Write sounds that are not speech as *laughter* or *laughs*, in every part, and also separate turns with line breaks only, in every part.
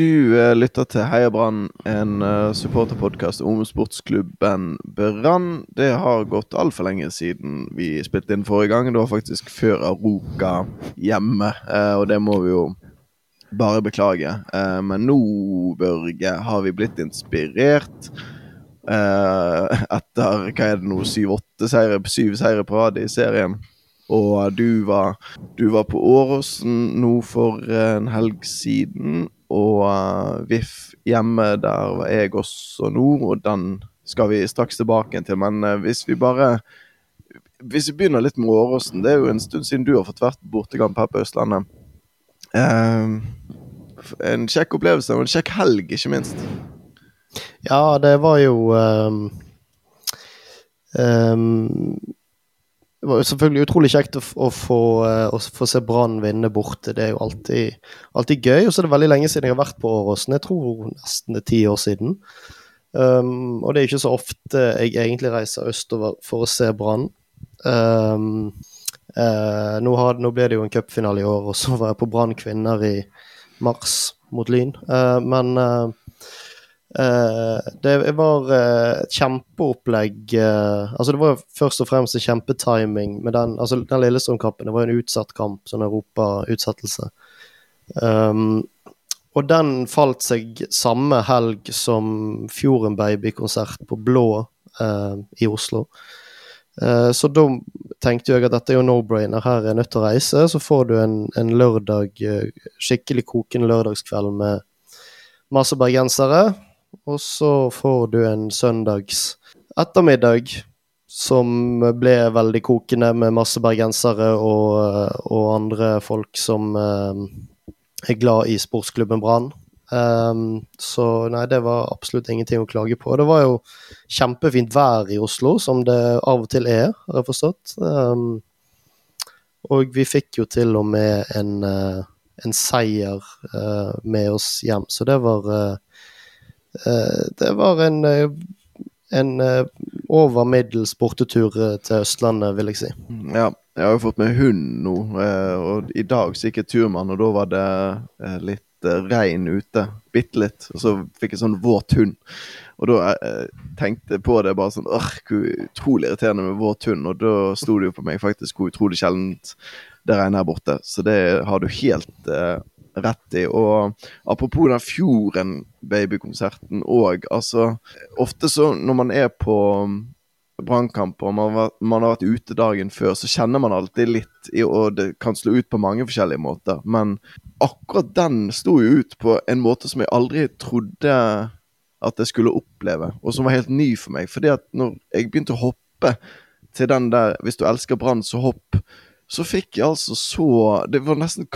Du uh, lytter til Heia Brann, en uh, supporterpodkast om sportsklubben Brann. Det har gått altfor lenge siden vi spilte inn forrige gang. Det var faktisk før Aroka hjemme, uh, og det må vi jo bare beklage. men nå, Børge, har vi blitt inspirert. etter hva er det nå, syv-åtte seire, syv seire på rad i serien. Og du var, du var på Åråsen nå for en helg siden og uh, VIF hjemme, der var jeg også nå, og den skal vi straks tilbake til. Men uh, hvis vi bare Hvis vi begynner litt med Åråsen, det er jo en stund siden du har fått vært bortekamp her på Østlandet. Uh, en kjekk opplevelse, og en kjekk helg, ikke minst.
Ja, det var jo um, um, det var jo selvfølgelig utrolig kjekt å, å, få, eh, å få, se Brann vinne borte. Det er jo alltid, alltid gøy. Og så er det veldig lenge siden jeg har vært på Åråsen. Jeg tror nesten det er ti år siden. Um, og det er ikke så ofte jeg egentlig reiser østover for å se Brann. Um, uh, nå, nå, ble det jo en cupfinale i år, og så var jeg på Brann kvinner i mars mot Lyn. Uh, men uh, det var uh, et kjempeopplegg. Uh, altså Det var først og fremst en kjempetiming med den altså den Lillestrøm-kampen. Det var en utsatt kamp, sånn europautsettelse. Um, og den falt seg samme helg som Fjorden Baby-konsert på Blå i Oslo. så da tenkte jeg at dette er jo no-brainer, her er jeg nødt til å reise. Så får du en, en lørdag, skikkelig kokende lørdagskveld med masse bergensere og så får du en søndags ettermiddag som ble veldig kokende med masse bergensere og, og andre folk som uh, er glad i sportsklubben Brann. Um, så nei, det var absolutt ingenting å klage på. Det var jo kjempefint vær i Oslo, som det av og til er, har jeg forstått. Um, og vi fikk jo til og med en, uh, en seier uh, med oss hjem, så det var Eh, det var en, eh, en eh, over middels bortetur til Østlandet, vil jeg si.
Mm, ja, jeg har jo fått meg hund nå, og i dag så gikk jeg tur med han, og da var det litt regn ute. Bitte litt. Og så fikk jeg sånn våt hund. Og da eh, tenkte jeg på det bare sånn Åh, hvor utrolig irriterende med våt hund. Og da sto det jo på meg faktisk hvor utrolig sjeldent det regner her borte. Så det har du helt eh, rett i. Og apropos den Fjorden babykonserten òg, altså Ofte så når man er på um, brannkamper og man, har vært ute dagen før, så kjenner man alltid litt, og det kan slå ut på mange forskjellige måter. Men akkurat den sto jo ut på en måte som jeg aldri trodde at jeg skulle oppleve, og som var helt ny for meg. Fordi at når jeg begynte å hoppe til den der 'Hvis du elsker Brann, så hopp', så fikk jeg altså så Det var nesten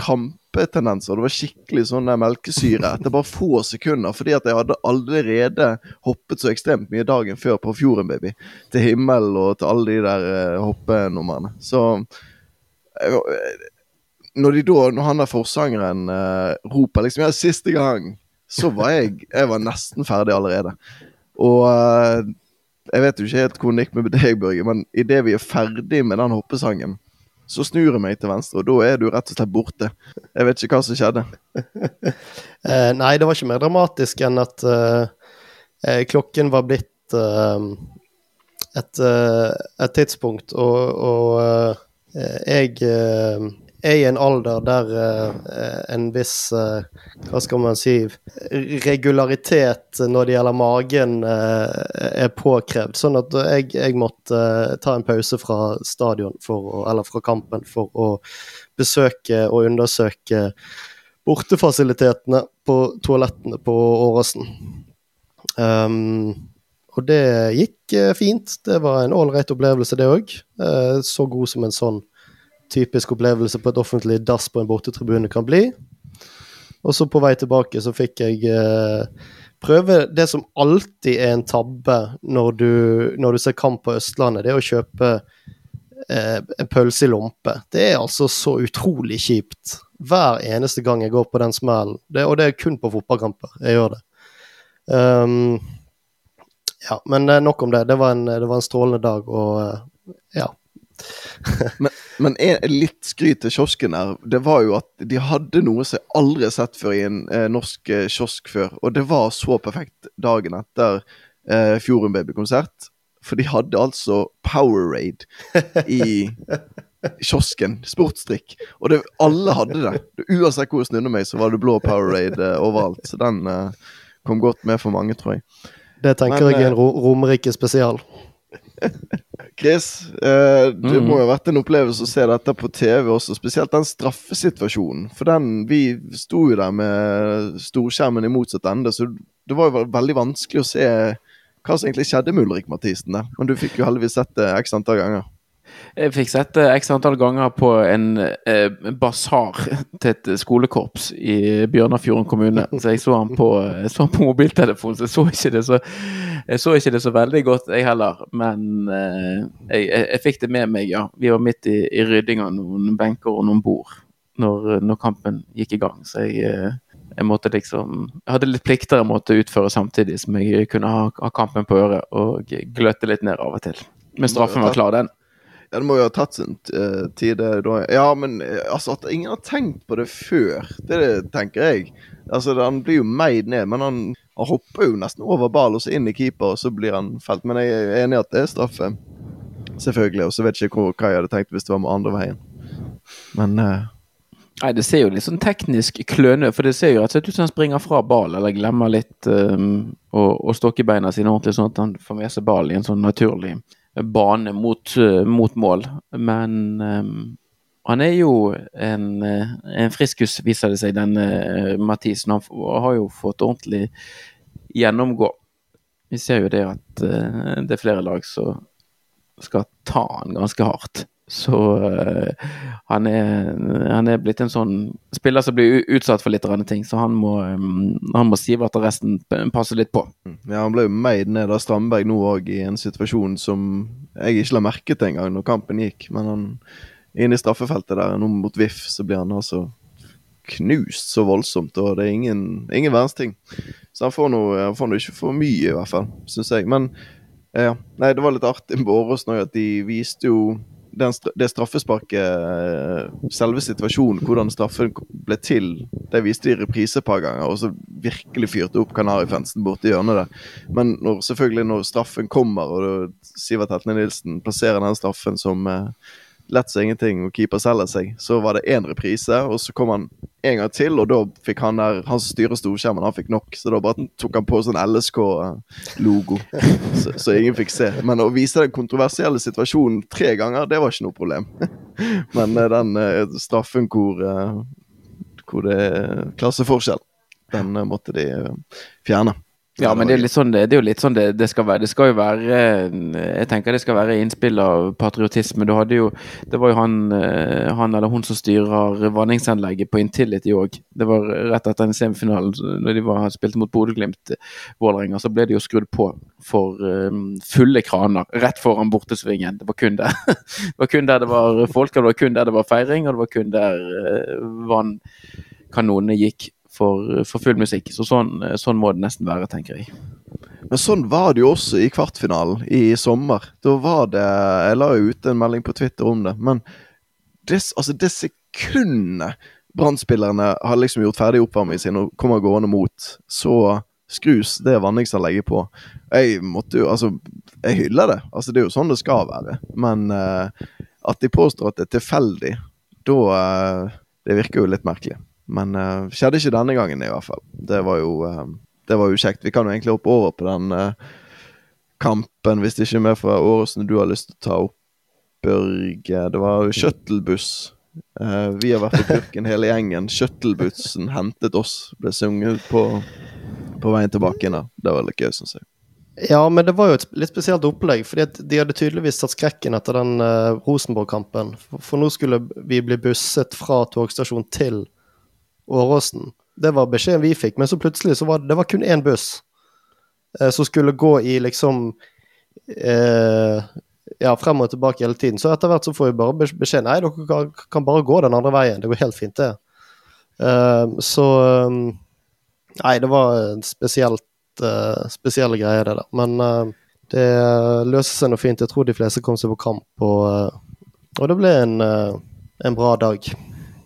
kampetendenser. Det var skikkelig sånn melkesyre etter bare få sekunder. Fordi at jeg hadde allerede hoppet så ekstremt mye dagen før på Fjorden Baby. Til himmel og til alle de der uh, hoppenumrene. Så uh, når, de da, når han der forsangeren uh, roper liksom ja, 'siste gang', så var jeg Jeg var nesten ferdig allerede. Og jeg vet jo ikke helt hvor det gikk med deg, Børge, men idet vi er ferdig med den hoppesangen så snur jeg meg til venstre, og da er du rett og slett borte. Jeg vet ikke hva som skjedde. *laughs*
eh, nei, det var ikke mer dramatisk enn at eh, klokken var blitt eh, et, uh, et, tidspunkt, og, og jeg er i en alder der uh, en viss uh, Hva skal man si regularitet når det gjelder magen, uh, er påkrevd. Sånn at jeg, jeg måtte ta en pause fra stadion, å, eller fra kampen, for å besøke og undersøke bortefasilitetene på toalettene på Åråsen. Um, og det gikk fint. Det var en ålreit opplevelse, det òg. så god som en sånn typisk opplevelse på et offentlig dass på en bortetribune kan bli. Og så på vei tilbake så fikk jeg eh, prøve det som alltid er en tabbe når du, når du ser kamp på Østlandet, det er å kjøpe eh, en pølse i lompe. Det er altså så utrolig kjipt hver eneste gang jeg går på den smellen. Og det er kun på fotballkamper jeg gjør det. Um, ja, men eh, nok om det. Det var en, det var en strålende dag, og eh, ja,
men, men litt skryt til kiosken her. Det var jo at de hadde noe som jeg aldri har sett før i en eh, norsk eh, kiosk før. Og det var så perfekt dagen etter eh, Fjorden Baby-konsert. For de hadde altså Powerade i kiosken. Sportsdrikk. Og det, alle hadde det. Uansett hvor jeg snudde meg, så var det blå Powerade eh, overalt. Så den eh, kom godt med for mange, tror jeg.
Det tenker Men, jeg er en ro Romerike spesial. *laughs*
Chris, eh, det mm. må jo ha vært en opplevelse å se dette på TV også, spesielt den straffesituasjonen. For den, vi sto jo der med storskjermen i motsatt ende, så det var jo veldig vanskelig å se hva som egentlig skjedde med Ulrik Mathisen der. Men du fikk jo heldigvis sett det x antall ganger.
Jeg fikk sett det x antall ganger på en eh, basar til et skolekorps i Bjørnafjorden kommune. Så jeg så han på, så på mobiltelefonen, så jeg så, ikke det så, jeg så ikke det så veldig godt, jeg heller. Men eh, jeg, jeg, fikk det med meg, ja. Vi var midt i, i rydding av noen benker og noen bord når, når kampen gikk i gang. Så jeg, eh, jeg måtte liksom Jeg hadde litt plikter jeg måtte utføre samtidig som jeg kunne ha, ha kampen på øret og gløtte litt ned av og til. Men straffen var klar, den.
Ja, det må jo ha tatt sin uh, tid. Ja, men uh, altså at ingen har tenkt på det før, det, det tenker jeg. Altså, Han blir jo meid ned, men han, han hopper jo nesten over ball og så inn i keeper, og så blir han felt. Men jeg er enig i at det er straffe. Selvfølgelig. Og så vet jeg ikke hva jeg hadde tenkt hvis det var med andre veien. Men uh,
Nei, det ser jo litt sånn teknisk kløne for det ser jo rett og slett ut som han springer fra ball, eller glemmer litt um, å, å stokke beina sine ordentlig, sånn at han får med seg ballen i en sånn naturlig bane mot, uh, mot mål. Men um, han er jo en, uh, en friskus, viser det seg, denne Mathisen. Han har jo fått ordentlig gjennomgå. Vi ser jo det at det er flere lag som skal ta han ganske hardt. Så uh, han, er, han, er, blitt en sånn spiller som blir utsatt for litt ting, så han må, um, han må sive at resten passer litt på.
Mm. Ja, Han ble jo meid ned av Strandberg nå òg, i en situasjon som jeg ikke la merke til engang når kampen gikk. Men han inn i straffefeltet der, nå mot VIF, så blir han altså knust så voldsomt, og det er ingen, ingen verdens ting. Så han får nå ikke for mye, i hvert fall, syns jeg. Men ja, nei, det var litt artig med Åråsen òg, at de viste jo det straffesparket, eh, selve situasjonen, hvordan straffen ble til, det viste de i reprise et par ganger, og så virkelig fyrte opp Kanarifansen borti hjørnet der. Men når, selvfølgelig når straffen kommer, og Sivert Heltne Nilsen plasserer den straffen som eh, lett som ingenting, og keeper selger seg. Så var det én reprise, og så kom han en gang til, og da fikk han der Han som styrer storskjermen, han fikk nok, så da bare tok han på sånn LSK-logo, *laughs* så, så, ingen fikk se. Men å vise den kontroversielle situasjonen tre ganger, det var ikke noe problem. *laughs* Men eh, den uh, straffen hvor, uh, hvor det er klasseforskjell, den måtte de fjerne.
Ja, men det er, sånn, det er, jo litt sånn det, det, skal være. Det skal jo være Jeg tenker det skal være innspill av patriotisme. Du hadde jo Det var jo han, eh, han eller hun som styrer vanningsanlegget på Intility òg. Det var rett etter den semifinalen, når de var, spilte mot Bodø-Glimt, Vålerenga, så ble det jo skrudd på for fulle kraner rett foran bortesvingen. Det var kun der *laughs* det var kun der det var folk, og det var kun der det var feiring, og det var kun der vannkanonene gikk for, for full musikk. Så sånn, sånn, må det nesten være, tenker jeg.
Men sånn var det jo også i kvartfinalen i sommer. Da var det Jeg la jo ut en melding på Twitter om det, men det, altså det sekundet Brann-spillerne har liksom gjort ferdig oppvarmingen sin og kommer gående mot, så skrus det vanningsanlegget på. Jeg måtte jo Altså, jeg hyller det. Altså, det er jo sånn det skal være. Men uh, at de påstår at det er tilfeldig, da uh, Det virker jo litt merkelig. Men uh, skjedde ikke denne gangen, i hvert fall. Det var jo, uh, det var jo kjekt. Vi kan jo egentlig hoppe over på den uh, kampen, hvis det ikke er mer fra Åresen du har lyst til å ta opp, Børge. Det var shuttlebuss. vi har vært på Burken hele gjengen. Shuttlebussen hentet oss. Ble sunget på, på veien tilbake inn. Det var litt gøy, syns jeg.
Ja, men det var jo et litt spesielt opplegg. fordi de hadde tydeligvis tatt skrekken etter den uh, Rosenborg-kampen. For, for, nå skulle vi bli busset fra togstasjon til Åråsen. Det var beskjeden vi fikk, men så plutselig så var det, det var kun én buss eh, som skulle gå i liksom eh, ja, frem og tilbake hele tiden. Så etter hvert så får vi bare beskjed Nei, dere kan, bare gå den andre veien. Det går helt fint, det. Uh, så um, Nei, det var spesielt, uh, spesielle greier, det der. Men uh, det løser seg noe fint. Jeg tror de fleste kom seg på kamp og Og det ble en, eh, en bra dag.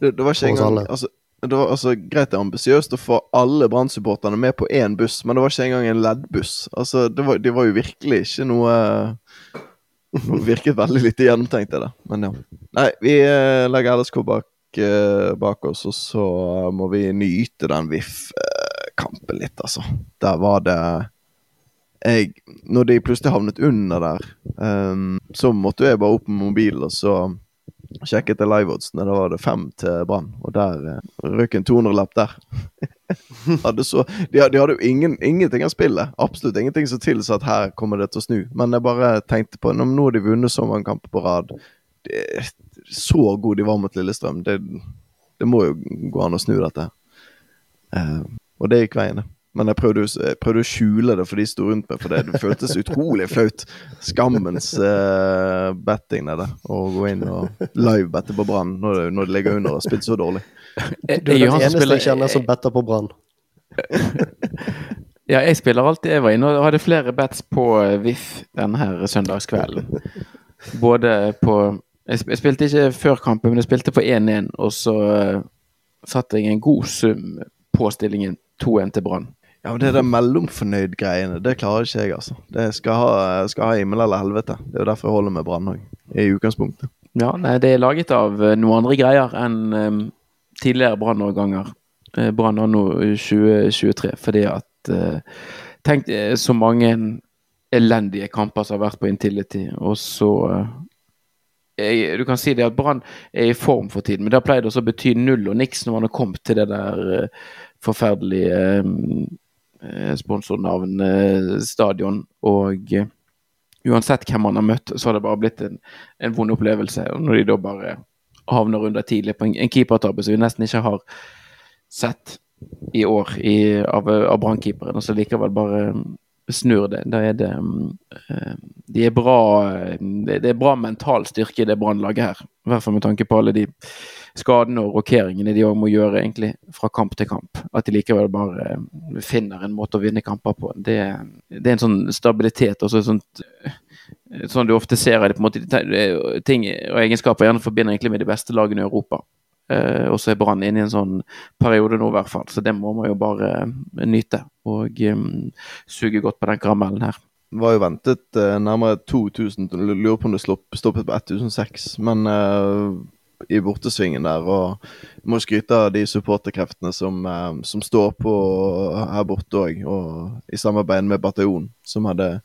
Det, det var ikke engang altså, det var altså Greit det er ambisiøst å få alle Brann-supporterne med på én buss, men det var ikke engang en leddbuss. Altså, det var, de var jo virkelig ikke noe det *laughs* Virket veldig lite gjennomtenkt, det der. Men ja. Nei, vi eh, legger LSK bak, eh, bak oss, og så eh, må vi nyte den VIF-kampen litt, altså. Der var det jeg, Når de plutselig havnet under der, um, så måtte jeg bare opp med mobilen og så sjekket jeg liveoddsen. Da var det fem til Brann, og der eh, røk en 200-lapp der. *laughs* hadde så, de, de hadde jo ingen, ingenting av spillet. Absolutt ingenting som tilsa at her kommer det til å snu. Men jeg bare tenkte på nå har de vunnet så mange kamper på rad. Det, så god de var mot Lillestrøm. Det, det må jo gå an å snu dette. Eh, og det gikk veien, det. Men jeg prøvde, jeg prøvde å skjule det for de sto rundt meg, for det, det føltes utrolig flaut. Skammens uh, betting det der. Å gå inn og livebette på Brann når, det- når det ligger under og har spilt så dårlig.
Du er den eneste jeg kjenner som better på Brann. *laughs*
Ja, jeg spiller alltid Jeg var inne og hadde flere bets på eh, VIF denne søndagskvelden. Både på Jeg spilte ikke før kampen, men jeg spilte på 1-1, og så satte jeg en god sum på stillingen 2-1 til Brann.
Ja, men Det der mellomfornøyd-greiene, det klarer ikke jeg, altså. Det skal ha, skal ha himmel eller helvete. Det er jo derfor jeg holder med Brann òg, i utgangspunktet.
Ja, nei, det er laget av eh, noen andre greier enn um, tidligere Brann-årganger. Eh, Brann anno 2023, fordi at uh, Tenk så mange elendige kamper som har vært på Intility, og så uh, Du kan si det at Brann er i form for tiden, men det har pleid også å bety null og niks når man har kommet til det der forferdelige eh, sponsornavn-stadion. Og eh, uansett hvem man har møtt, så har det bare blitt en, en vond opplevelse. Og når de da bare havner under tidlig på en, en keepertabbe som vi nesten ikke har sett i år i, av, av brannkeeperen, og så likevel bare snur det. Da er det mm, eh, De er bra eh, det er bra mental styrke i det brannlaget her. I hvert fall med tanke på alle de skadene og rokeringene de må gjøre egentlig fra kamp til kamp. At de likevel bare eh, finner en måte å vinne kamper på. Det, det er en sånn stabilitet og sånt Sånn du ofte ser det, på en måte, ting og egenskaper gjerne forbinder egentlig med de beste lagene i Europa. Uh, og så er Brann inne i en sånn periode nå, i hvert fall. Så det må man jo bare uh, nyte. Og um, suge godt på den karamellen her.
Det var jo ventet uh, nærmere 2000. Jeg Lurer på om det stoppet på 1006. Men eh, i bortesvingen der, og jeg må skryte av de supporterkreftene som, eh, som står på her borte òg, og i samarbeid med Bataljon, som hadde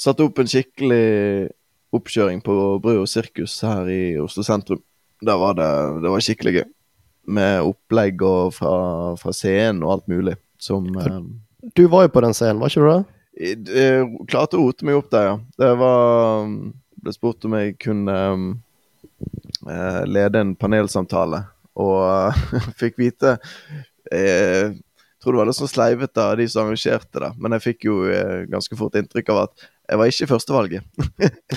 satt opp en skikkelig oppkjøring på Brød og sirkus her i Oslo sentrum. Der var det, det var skikkelig gøy. Med opplegg og fra, fra scenen og alt mulig. Som eh,
Du var jo på den scenen, var ikke du det?
jeg, jeg klarte å rote meg opp der, ja. Det var Ble spurt om jeg kunne eh, lede en panelsamtale, og uh, *laughs* fikk vite eh, tror det var litt sånn sleivete av de som arrangerte det, men jeg fikk jo eh, ganske fort inntrykk av at jeg var ikke førstevalget.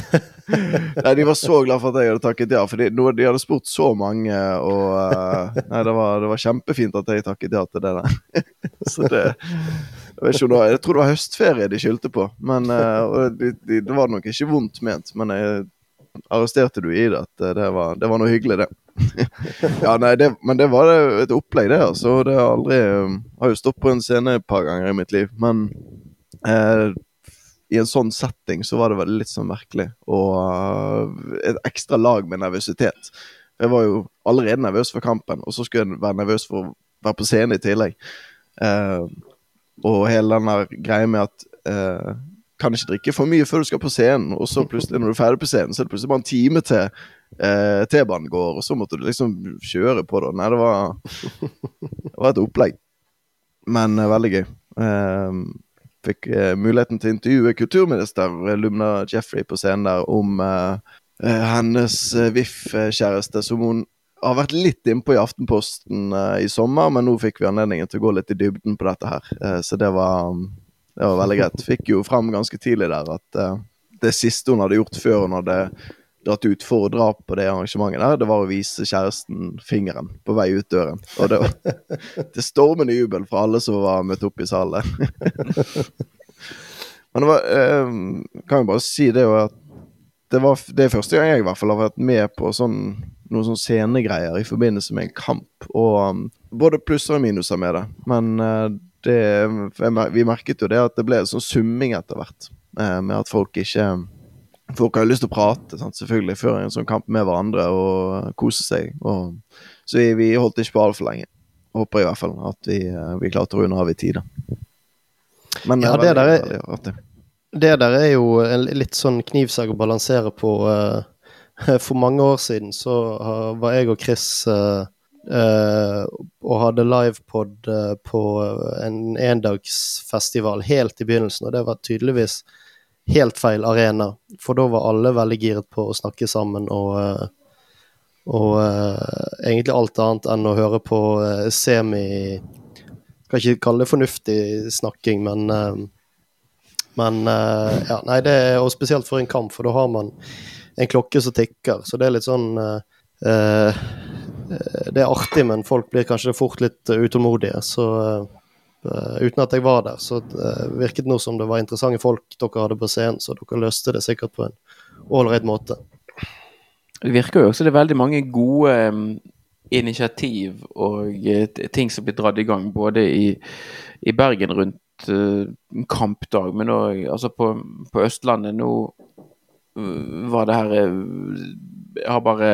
*laughs* nei, De var så glad for at jeg hadde takket ja, for de, de hadde spurt så mange, og eh, Nei, det var, det var kjempefint at jeg takket ja til det der. *laughs* så det jeg, ikke det jeg tror det var høstferie de skyldte på. Men eh, og de, de, Det var nok ikke vondt ment, men jeg arresterte du i det at eh, det var, det var noe hyggelig, det. *laughs* ja, nei, det, Men det var et opplegg, det. altså. Det har aldri eh, Har jo stått på en scene et par ganger i mitt liv, men eh, i en sånn setting så var det veldig litt sånn merkelig. Og eh, et ekstra lag med nervøsitet. Jeg var jo allerede nervøs for kampen, og så skulle jeg være nervøs for å være på scenen i tillegg. Eh, og hele den der greia med at eh, kan ikke drikke for mye før du skal på scenen, og så plutselig når du er ferdig på scenen, så er det plutselig bare en time til eh, T-banen går, og så måtte du liksom kjøre på det. Nei, det var, det var et opplegg. Men eh, veldig gøy. Eh, fikk muligheten til å intervjue kulturminister eh, Lumna Jeffrey på scenen der om eh, eh, hennes VIF-kjæreste, som hun har vært litt innpå i Aftenposten i sommer, men nå fikk vi anledningen til å gå litt i dybden på dette her. Så det var, det var veldig greit. Fikk jo fram ganske tidlig der at uh, det siste hun hadde gjort før hun hadde dratt ut for drap på det arrangementet der, det var å vise kjæresten fingeren på vei ut døren. Og det var *laughs* til stormende jubel fra alle som var møtt opp i salen. *laughs* Men det var uh, Kan jo bare si det jo at det, var, det er første gang jeg i hvert fall har vært med på sånn, noen sånn scenegreier i forbindelse med en kamp. Og um, både plusser og minuser med det. Men uh, det, vi merket jo det at det ble en sånn summing etter hvert. Uh, med at folk ikke Folk har lyst til å prate, sant? selvfølgelig, før en sånn kamp med hverandre og kose seg. Og, så vi, vi holdt ikke på altfor lenge. Håper i hvert fall at vi, uh, vi klarte å runde av i tide. Men
Ja,
det er
der er-
artig.
Det der er jo en litt sånn knivsegg å balansere på. eh, *laughs* For mange år siden så eh, var jeg og Chris eh, eh, og hadde livepod uh, på en endagsfestival helt i begynnelsen, og det var tydeligvis helt feil arena. For da var alle veldig giret på å snakke sammen og uh, og eh, egentlig alt annet enn å høre på eh, semi Kan ikke kalle det fornuftig snakking, men eh, men eh, ja, nei, det er og spesielt for en kamp, for da har man en klokke som tikker. Så det er litt sånn eh, eh, Det er artig, men folk blir kanskje fort litt eh, utålmodige. Så uh, uten at jeg var der, så uh, virket det nå som det var interessante folk dere hadde på scenen, så dere løste det sikkert på en ålreit måte.
Det virker jo også det er veldig mange gode um, initiativ og uh, ting som blir dratt i gang, både i, i Bergen rundt eh, kampdag, men òg altså på, på Østlandet. Nå var det her eh, Har bare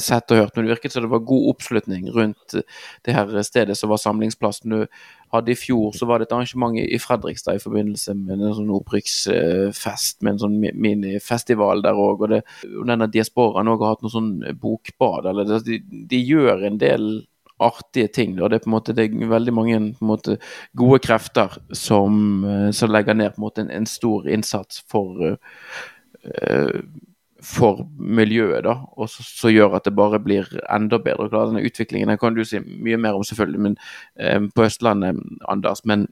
sett og hørt, men det virket som det var god oppslutning rundt det her stedet som var samlingsplassen. Du hadde I fjor så var det et arrangement i Fredrikstad i forbindelse med en sånn opprykksfest, med en sånn mi- minifestival der òg. Og, og denne diasporaen òg har hatt noe sånn bokbad. Eller, de, de gjør en del artige ting. Da. Det er på en måte det er veldig mange måte, gode krefter som, eh, som legger ned på en, måte, en, en stor innsats for eh, for miljøet, da, og så, så gjør at det bare blir enda bedre. Klar, denne utviklingen den kan du si mye mer om, selvfølgelig, men eh, på Østlandet, Anders. Men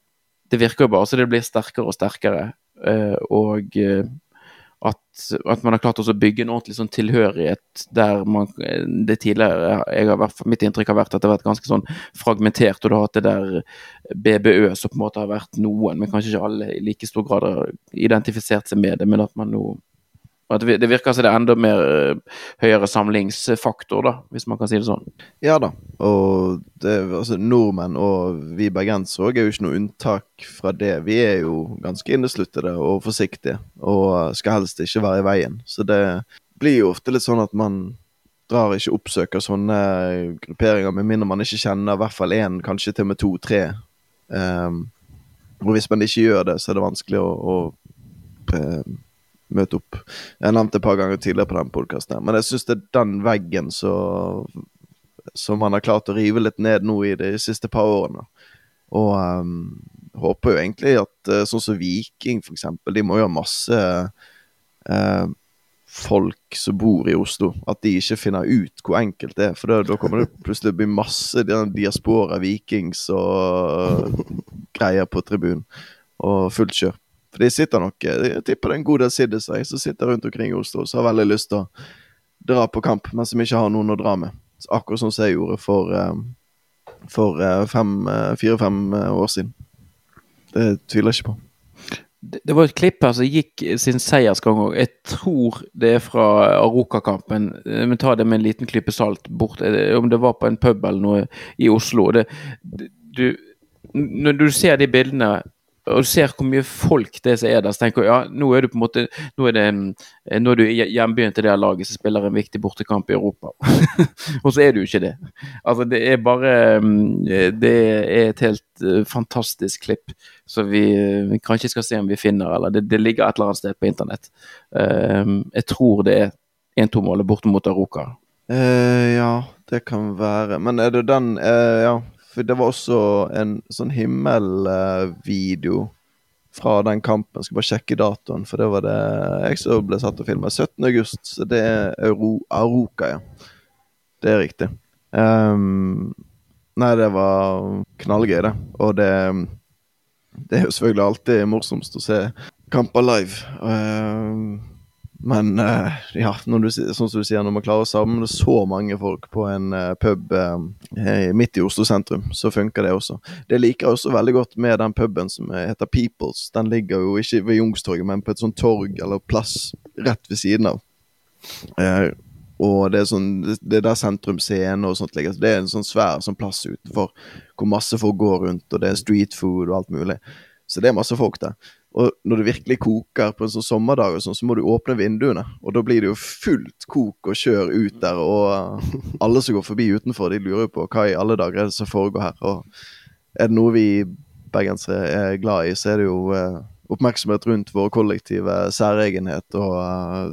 det virker jo bare så det blir sterkere og sterkere. eh, og eh, at, at man har klart å bygge en ordentlig sånn tilhørighet der man det tidligere jeg har vært, Mitt inntrykk har vært at det har vært ganske sånn fragmentert, og du har hatt det der BBØ som på en måte har vært noen, men kanskje ikke alle i like stor grad har identifisert seg med det. Men at man nå at det virker som det er enda mer eh, høyere samlingsfaktor, da, hvis man kan si det sånn.
Ja da. Og det, altså, nordmenn og vi bergensere òg er jo ikke noe unntak fra det. Vi er jo ganske innesluttede og forsiktige, og skal helst ikke være i veien. Så det blir jo ofte litt sånn at man drar ikke oppsøker sånne grupperinger, med mindre man ikke kjenner i hvert fall én, kanskje til og med to-tre. Um, og hvis man ikke gjør det, så er det vanskelig å, å eh, møte opp. Jeg har nevnt det et par ganger tidligere på den podkasten, men jeg syns det er den veggen så, som man har klart å rive litt ned nå i de siste par årene. Og um, håper jo egentlig at eh, sånn som Viking, for eksempel, de må jo ha masse uh, folk som bor i Oslo, at de ikke finner ut hvor enkelt det er. For da, da kommer det plutselig bli masse diaspora, vikings og greier på tribunen. Og fullt kjør. For de sitter nok Jeg tipper det er en god del siddiser som sitter rundt omkring i Oslo som har veldig lyst til å dra på kamp, men som ikke har noen å dra med. Så akkurat sånn som jeg gjorde for eh, for eh, fem, eh, fire-fem eh, år siden. Det tviler jeg ikke på.
Det, var et klipp her som gikk sin seiersgang òg. Jeg tror det er fra Aroka-kampen. Eh, Men ta det med en liten klype salt bort. Eh, Om det var på en pub eller noe i Oslo. Det- du, når du ser de bildene og du ser hvor mye folk det som er der, så tenker du ja, nå er du på en måte Nå er, det, eh, nå er du hjembyen til det laget som spiller en viktig bortekamp i Europa. *laughs* og så er du ikke det. Altså, det er bare mm, Det er et helt eh, fantastisk klipp. som vi, eh, vi kanskje skal se om vi finner, eller det, det ligger et eller annet sted på internett. Jeg tror det er 1-2-målet borte mot Aroka.
Eh, ja, det kan være. Men er det den uh, Ja, for det var også en sånn himmelvideo fra den kampen. Skal bare sjekke datoen, for det var det jeg som ble satt og filma. 17. august, så det er Euro Aroka, ja. Det er riktig. Um, nei, det var knallgøy, det. Og det Det er jo selvfølgelig alltid morsomst å se kamper live. Ehm, men eh, ja, du, sånn som du sier, når man klarer å samle så mange folk på en eh, pub eh, midt i Oslo sentrum, så funker det også. Det liker jeg også veldig godt med den puben som heter Peoples. Den ligger jo ikke ved Youngstorget, men på et sånt torg eller plass rett ved siden av. Og det er sånn Det er der Sentrum Scene og sånt ligger. Det er en sånn svær sånn plass utenfor hvor masse folk går rundt, og det er street food og alt mulig. Så det er masse folk der. Og når det virkelig koker på en sånn sommerdag, og sånn, så må du åpne vinduene. Og da blir det jo fullt kok og kjør ut der, og alle som går forbi utenfor, de lurer på hva i alle dager er det som foregår her. Og er det noe vi bergensere er glad i, så er det jo eh, oppmerksomhet rundt vår kollektive særegenhet og eh,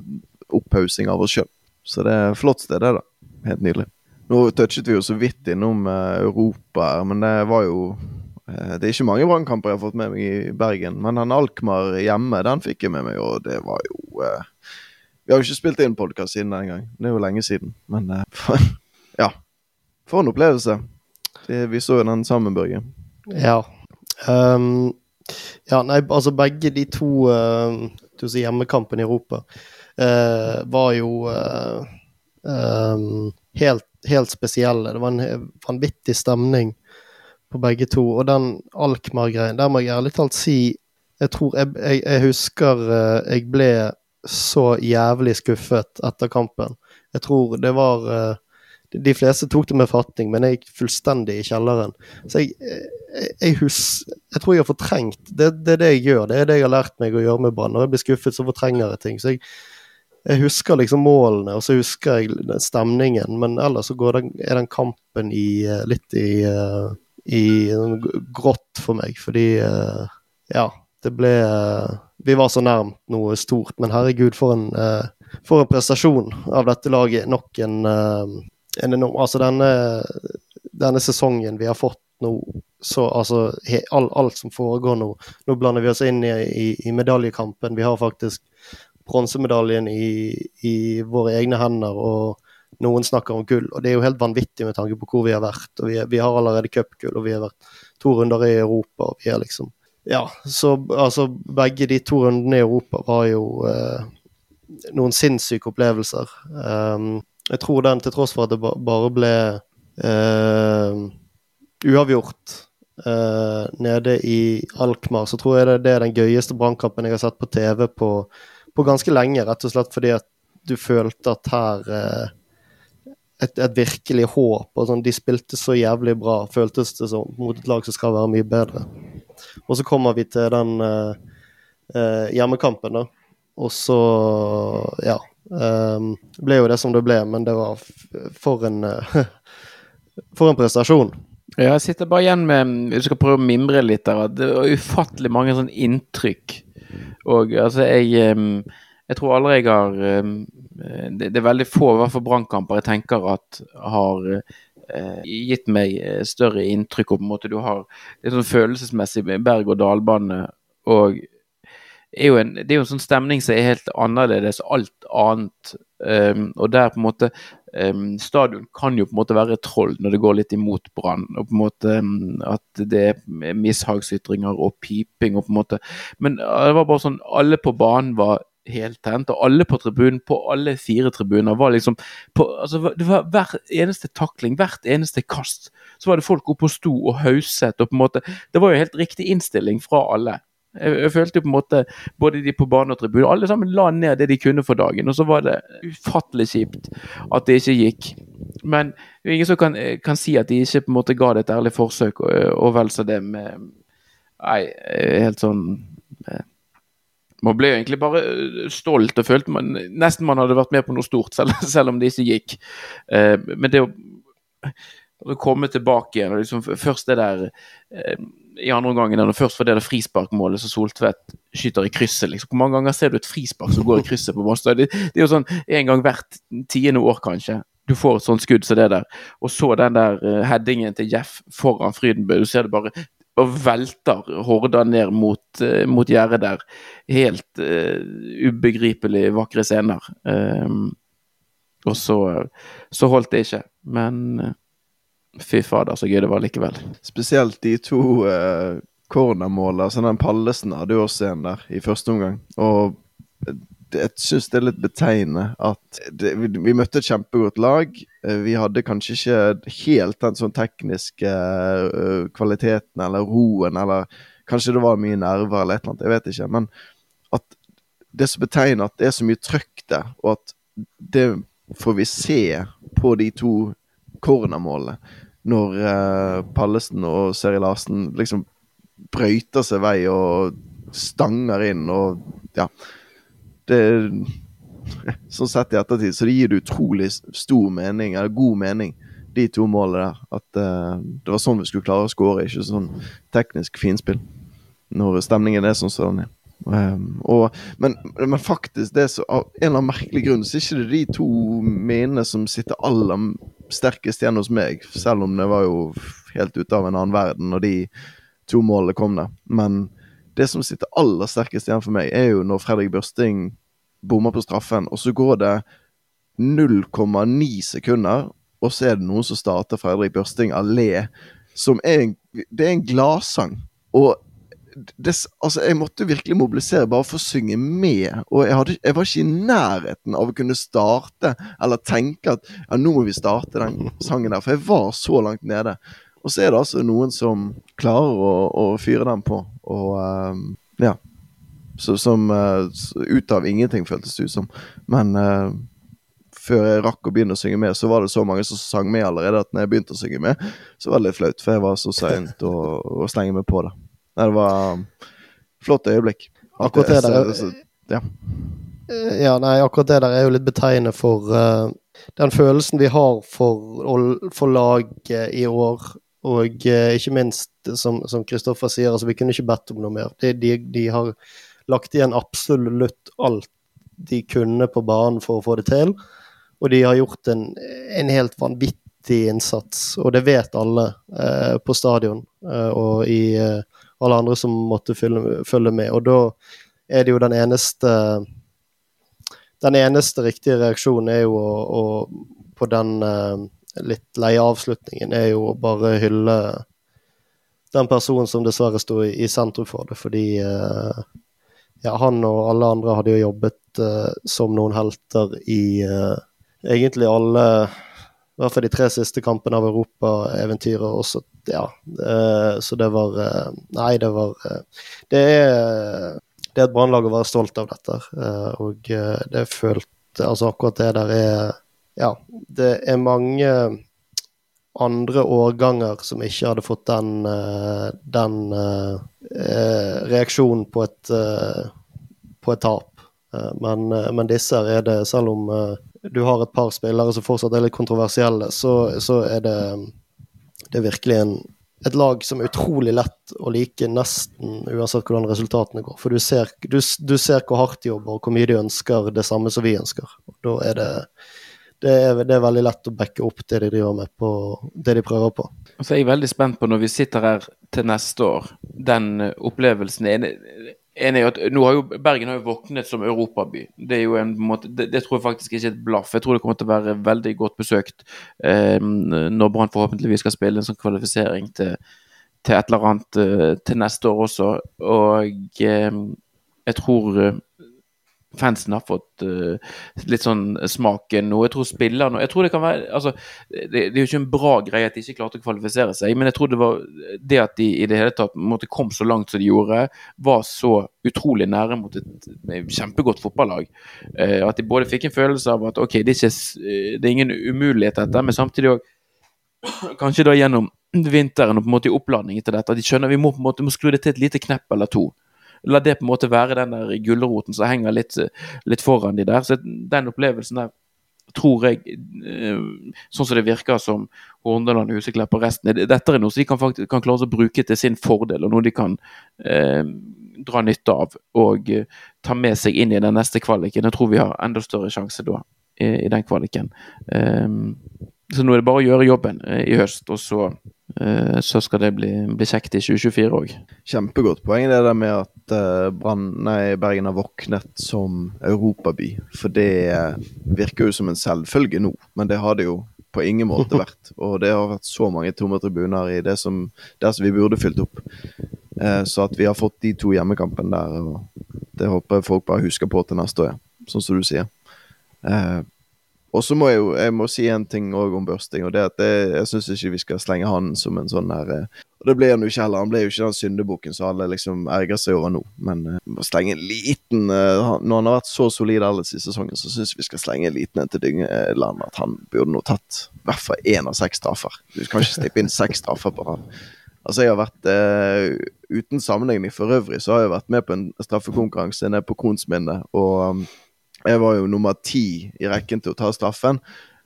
opphaussing av oss sjøl. Så det er flott sted, det, da. Helt nydelig. Nå touchet vi jo så vidt innom Europa, men det var jo Eh, det er ikke mange brannkamper jeg har fått med meg i Bergen, men den Alkmaar hjemme, den fikk jeg med meg, og det var jo eh, Vi har jo ikke spilt inn podkast siden den gang, det er jo lenge siden, men eh, ja. For en opplevelse. Det, vi så jo den sammen, Børge.
Ja. Um, ja, nei, altså begge de to uh, sier hjemmekampene i Europa uh, var jo uh, um, helt, helt spesielle. Det var en vanvittig stemning på begge to. Og den Alkmaar-greien, der må jeg ærlig talt si Jeg tror jeg, jeg, jeg husker uh, jeg ble så jævlig skuffet etter kampen. Jeg tror det var uh, De fleste tok det med fatning, men jeg gikk fullstendig i kjelleren. Så jeg, jeg, jeg, hus, jeg tror jeg har fortrengt det, det, er det jeg gjør. Det er det jeg har lært meg å gjøre med Brann. Når jeg blir skuffet, så fortrenger jeg ting. Så jeg, jeg husker liksom målene, og så husker jeg stemningen. Men ellers så den, er den kampen i, eh, litt i uh, i grått for meg, fordi uh, Ja, det ble uh, Vi var så nærmt noe stort, men herregud, for en, uh, for en prestasjon av dette laget. Nok en, en enorm Altså, denne, denne sesongen vi har fått nå, så altså he, all, Alt som foregår nå Nå blander vi oss inn i, i, i medaljekampen. Vi har faktisk bronsemedaljen i, i våre egne hender. og noen snakker om gull, og det er jo helt vanvittig med tanke på hvor vi har vært. og Vi, vi har allerede cupgull, og vi har vært to runder i Europa. og vi er liksom Ja, så altså begge de to rundene i Europa var jo eh, noen sinnssyke opplevelser. Um, jeg tror den, til tross for at det bare ble eh, uavgjort eh, nede i Alkmaar, så tror jeg det, det er den gøyeste brannkampen jeg har sett på TV på, på, ganske lenge. Rett og slett fordi at du følte at her eh, et, et, virkelig håp. og sånn, De spilte så jævlig bra, føltes det som, mot et lag som skal være mye bedre. Og så kommer vi til den uh, uh, hjemmekampen, da. Og så, ja um, Ble jo det som det ble, men det var for en uh, *laughs* For en prestasjon.
Ja, jeg sitter bare igjen med Du skal prøve å mimre litt der. Det var ufattelig mange sånn inntrykk. Og altså, jeg um, jeg tror aldri jeg har eh, det, det, er veldig få i hvert fall brannkamper jeg tenker at har eh, gitt meg eh, større inntrykk. og på en måte du har Det er sånn følelsesmessig berg-og-dal-bane. og er en, det er jo en sånn stemning som er helt annerledes alt annet. Um, og der på en måte um, Stadion kan jo på en måte være troll når det går litt imot Brann. og på en måte um, At det er mishagsytringer og piping og på en måte Men det var bare sånn Alle på banen var heltent, og alle på tribunen, på alle fire tribuner, var liksom på, altså, Det var hver eneste takling, hvert eneste kast, så var det folk oppe og sto og hauset, og på en måte Det var jo helt riktig innstilling fra alle. Jeg, jeg følte på en måte både de på bane og tribune, alle sammen la ned det de kunne for dagen. Og så var det ufattelig kjipt at det ikke gikk. Men det er ingen som kan, kan, si at de ikke på en måte ga det et ærlig forsøk, og, og vel så det med Nei, helt sånn eh, man ble egentlig bare øh, stolt og følte man nesten man hadde vært med på noe stort, *laughs* selv, selv om det ikke gikk. Eh, men det å, å, komme tilbake igjen og liksom Først det der eh, i andre omgangen, først for det der frisparkmålet som Soltvedt skyter i krysset. liksom. Hvor mange ganger ser du et frispark som går i krysset på Boston? Det, det, er jo sånn en gang hvert tiende år, kanskje. Du får et sånt skudd som det der. Og så den der uh, headingen til Jeff foran Frydenbø. Du ser det bare og velter Horda ned mot, uh, mot gjerdet der. Helt uh, ubegripelig vakre scener. Um, og så, så, holdt det ikke. Men uh, fy fader, så gøy det var likevel.
Spesielt de to uh, cornermålene. Altså den Pallesen hadde jo også en der i første omgang. Og jeg syns det er litt betegnende at det, vi, vi, møtte et kjempegodt lag. Eh, vi hadde kanskje ikke helt den sånn tekniske uh, kvaliteten eller roen, eller kanskje det var mye nerver eller et eller annet, jeg vet ikke. Men at det som betegner at det er så mye trøkk der, og at det får vi se på de to cornermålene. Når uh, Pallesen og Seri Larsen liksom brøyter seg vei og stanger inn og ja. Det *laughs* Sånn sett i ettertid så det gir det utrolig stor mening, eller god mening, de to målene der. At uh, det var sånn vi skulle klare å skåre, ikke sånn teknisk finspill. Når stemningen er sånn som den er. Um, og, men, men, faktisk, det så, av en eller annen merkelig grunn, så er ikke det de to minnene som sitter aller sterkest igjen hos meg. Selv om det var jo helt ute av en annen verden når de to målene kom der. Men det som sitter aller sterkest igjen for meg, er jo når Fredrik Børsting bommer på straffen, og så går det 0,9 sekunder, og så er det noen som starter Fredrik Børsting allé, som er en, det er en gladsang. Og det, altså, jeg måtte virkelig mobilisere bare for å synge med. Og jeg, hadde, jeg, var ikke i nærheten av å kunne starte eller tenke at ja, nå må vi starte den sangen der. For jeg var så langt nede. Og så er det altså noen som klarer å, å fyre den på. Og um, ja. Så, som uh, ut av ingenting, føltes det ut som. Men uh, før jeg rakk å begynne å synge med, så var det så mange som sang med allerede at når jeg begynte å synge med, så var det litt flaut. For jeg var så seint å, å slenge meg på det. Nei, det var um, flott øyeblikk.
Akkurat det der ja. ja, nei, akkurat det der er jo litt betegnende for uh, den følelsen vi har for, for laget i år. Og eh, ikke minst, som Kristoffer sier, altså vi kunne ikke bedt om noe mer. De, de, de, har lagt igjen absolutt alt de kunne på banen for å få det til. Og de har gjort en, en helt vanvittig innsats, og det vet alle eh, på stadion og i alle andre som måtte følge, følge med. Og da er det jo den eneste Den eneste riktige reaksjonen er jo å, å på den uh, litt lei avslutningen, er jo å bare hylle den personen som dessverre sto i, i sentrum for det, fordi uh, ja, han og alle andre hadde jo jobbet uh, som noen helter i egentlig alle i hvert fall de tre siste kampene av europaeventyret også. Ja, så det var eh, Nei, det var eh, Det er, det er et brannlag å være stolt av dette. Eh, og det følte Altså akkurat det der er Ja, det er mange andre årganger som ikke hadde fått den, den reaksjonen på et, på et tap. Men, men disse er det, selv om du har et par spillere som fortsatt er litt kontroversielle, så, så er det, det er virkelig en, et lag som er utrolig lett å like nesten uansett hvordan resultatene går. For du ser, du, du ser hvor hardt de jobber, og hvor mye de ønsker det samme som vi ønsker. Og da er det, det er, det er veldig lett å backe opp det de driver med på det de prøver på.
Og så er jeg veldig spent på når vi sitter her til neste år, den opplevelsen. Er, enig i at nå har jo Bergen har jo våknet som europaby. Det er jo en måte, det, det, tror jeg faktisk ikke er et blaff. Jeg tror det kommer til å være veldig godt besøkt eh, når Brann forhåpentligvis skal spille en sånn kvalifisering til, til et eller annet eh, til neste år også. Og eh, jeg tror eh, fansen har fått uh, litt sånn smaken nå. Jeg tror spillerne Jeg tror det kan være altså, det, det, er jo ikke en bra greie at de ikke klarte å kvalifisere seg, men jeg tror det var det at de i det hele tatt måtte kom så langt som de gjorde, var så utrolig nære mot et kjempegodt fotballag. Uh, at de både fikk en følelse av at ok, det er, ikke, eh, det er ingen umulighet dette, men samtidig òg Kanskje da gjennom vinteren og på en måte i oppladningen til dette, at de skjønner vi må på en måte må skru det til et lite knepp eller to la det på en måte være den der gulroten som henger litt, litt foran de der. Så den opplevelsen der tror jeg, eh, sånn som det virker som Horndaland, Huseklepp og resten Dette er noe som de kan, faktisk, kan klare å bruke til sin fordel, og noe de kan eh, dra nytte av og eh, ta med seg inn i den neste kvaliken. Jeg tror vi har enda større sjanse da i, i den kvaliken. Eh, så nå er det bare å gjøre jobben eh, i høst, og så så skal det bli, bli kjekt i 2024 òg.
Kjempegodt poeng det der med at uh, Bergen har våknet som europaby. For det virker jo som en selvfølge nå, men det har det jo på ingen måte vært. *laughs* Og det har vært så mange tomme tribuner i det som, det som vi burde fylt opp. Uh, så at vi har fått de to hjemmekampene der, og det håper jeg folk bare husker på til neste år, sånn som du sier. Uh, og så må jeg jo jeg må si en ting òg om børsting, og det at det, jeg syns ikke vi skal slenge han som en sånn her eh, Og det ble han jo ikke heller. Han ble jo ikke den syndebukken som alle liksom erger seg over nå. Men uh, må slenge en liten uh, Når han har vært så solid ellers i sesongen, så syns vi skal slenge en liten en til Dyngeland. At han burde nå tatt i hvert fall én av seks straffer. Du kan ikke slippe inn seks straffer på han. Altså, jeg har vært uh, Uten sammenligning for øvrig, så har jeg vært med på en straffekonkurranse nede på Kronsminnet. Og um, jeg var jo nummer ti i rekken til å ta straffen.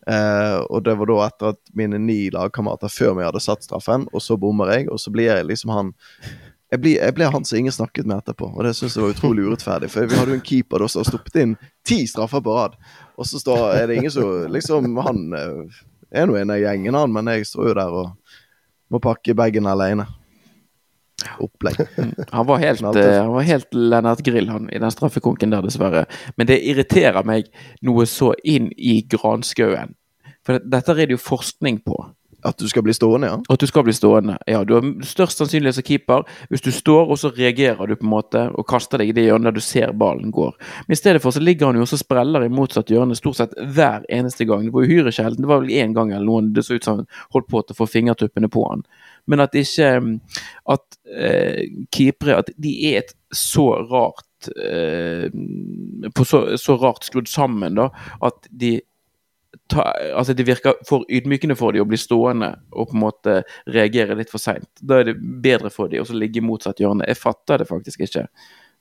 Eh, og det var da etter at mine ni lagkamerater før meg hadde satt straffen, og så bommer jeg, og så blir jeg liksom han jeg ble, jeg ble han som ingen snakket med etterpå, og det syns jeg var utrolig urettferdig. For vi hadde jo en keeper da som har stoppet inn ti straffer på rad, og så står, er det ingen som liksom Han eh, er nå en av gjengen, han, men jeg står jo der og må pakke bagen alene. Opplegg. *laughs*
Han var helt, uh, han var helt Lennart Grill, han, i den straffekonken der, dessverre. Men det irriterer meg noe så inn i granskauen. For dette er det jo forskning på.
At du skal bli stående, ja?
At du skal bli stående. Ja, du har størst sannsynlighet som keeper hvis du står, og så reagerer du på en måte og kaster deg i det hjørnet der du ser ballen går. Men i stedet for så ligger han jo og spreller i motsatt hjørne stort sett hver eneste gang. Det var uhyre sjelden. Det var vel én gang eller noen det så ut som han holdt på til å få fingertuppene på han. Men at ikke At eh, keepere At de er et så rart eh, på så, så rart skrudd sammen, da, at de ta, altså Det virker for ydmykende for dem å bli stående og på en måte reagere litt for seint. Da er det bedre for dem å ligge i motsatt hjørne. Jeg fatter det faktisk ikke.